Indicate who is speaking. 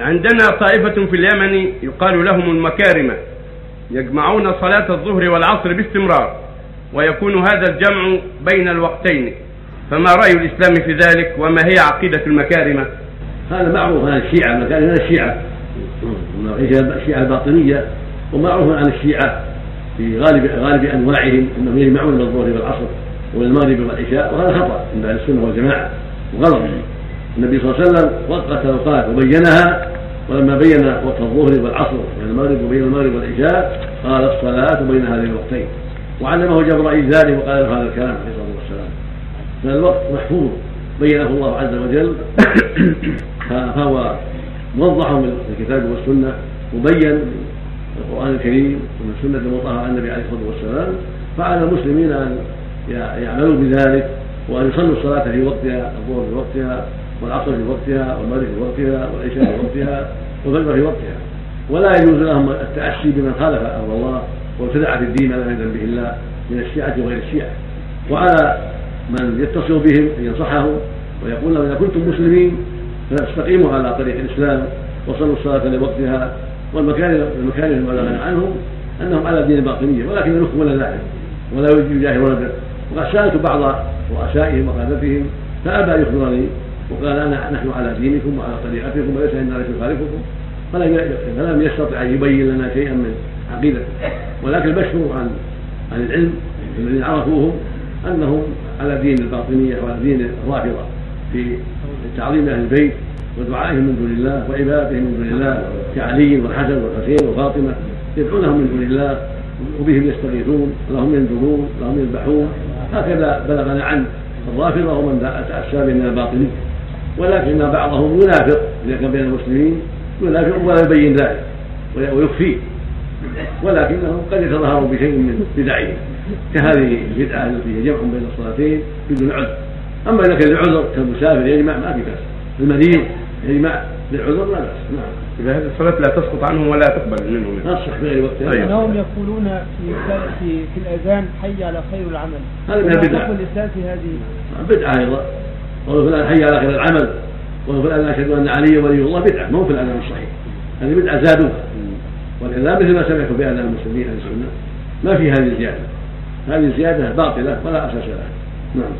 Speaker 1: عندنا طائفة في اليمن يقال لهم المكارمة يجمعون صلاة الظهر والعصر باستمرار ويكون هذا الجمع بين الوقتين. فما رأي الإسلام في ذلك؟ وما هي عقيدة المكارمة؟
Speaker 2: هذا معروف عن الشيعة المكارمة الشيعة. الشيعة الباطنية؟ ومعروف عن الشيعة في غالب غالب أنواعهم أنهم يجمعون بين الظهر والعصر والمغرب والعشاء وهذا خطأ عند السنة والجماعة وغلط. النبي صلى الله عليه وسلم وقت الأوقات وبينها ولما بين وقت الظهر والعصر يعني المغرب وبين المغرب والعشاء قال الصلاة بين هذين الوقتين. وعلمه جبرائيل ذلك وقال له هذا الكلام عليه الصلاة والسلام. فالوقت محفوظ بينه الله عز وجل. فهو موضح من الكتاب والسنة مبين القرآن الكريم ومن السنة المطهرة عن النبي عليه الصلاة والسلام. فعلى المسلمين أن يعملوا بذلك وأن يصلوا الصلاة في وقتها الظهر في وقتها والعصر في وقتها والمغرب في وقتها والعشاء في وقتها والفجر في وقتها. ولا يجوز لهم التأسي بمن خالف أمر الله وابتدع في الدين ما لم يأذن به الله من الشيعة وغير الشيعة. وعلى من يتصل بهم أن ينصحهم ويقول لهم إذا كنتم مسلمين فاستقيموا على طريق الإسلام وصلوا الصلاة لوقتها والمكان المكان المبلغ عنهم أنهم على دين الباطنية ولكن ينكرون ذلك ولا يجاهرون به وقد سألت بعض رؤسائهم وقادتهم فأبى يخبرني وقال أنا نحن على دينكم وعلى طريقتكم وليس عندنا شيء يخالفكم فلم فلم يستطع أن يبين لنا شيئا من عقيدته. ولكن المشهور عن عن العلم الذين عرفوهم أنهم على دين الباطنية وعلى دين الرافضه في تعظيم أهل البيت ودعائهم من دون الله وعبادتهم من دون الله كعلي والحسن والحسين وفاطمة يدعونهم من دون الله وبهم يستغيثون لهم ينذرون لهم يذبحون. هكذا بلغنا عن الرافضه ومن تأسى من الباطنية. ولكن بعضهم ينافق إذا كان بين المسلمين ينافق ولا يبين ذلك ويخفيه ولكنهم قد يتظاهروا بشيء من بدعهم كهذه البدعة التي هي جمع بين الصلاتين بدون عذر. أما إذا كان لعذر كالمسافر يجمع ما في بأس. المريض يجمع للعذر لا بأس. نعم.
Speaker 1: إذا هذه الصلاة لا تسقط عنهم ولا تقبل منهم.
Speaker 2: تصح في غير وقتها.
Speaker 1: طيب.
Speaker 3: أنهم يقولون في في في الأذان حي على خير العمل.
Speaker 2: هذا من البدع.
Speaker 3: يقول الإسلام في هذه؟
Speaker 2: بدعة قول فلان حي على خير العمل قول فلان أشهد أن علي ولي الله بدعة مو في الاذان الصحيح. هذه بدعة زادوها. والاذان مثل ما سمعتم بآذان المسلمين أهل السنة. ما في هذه الزيادة. هذه الزيادة باطلة ولا أساس لها. نعم.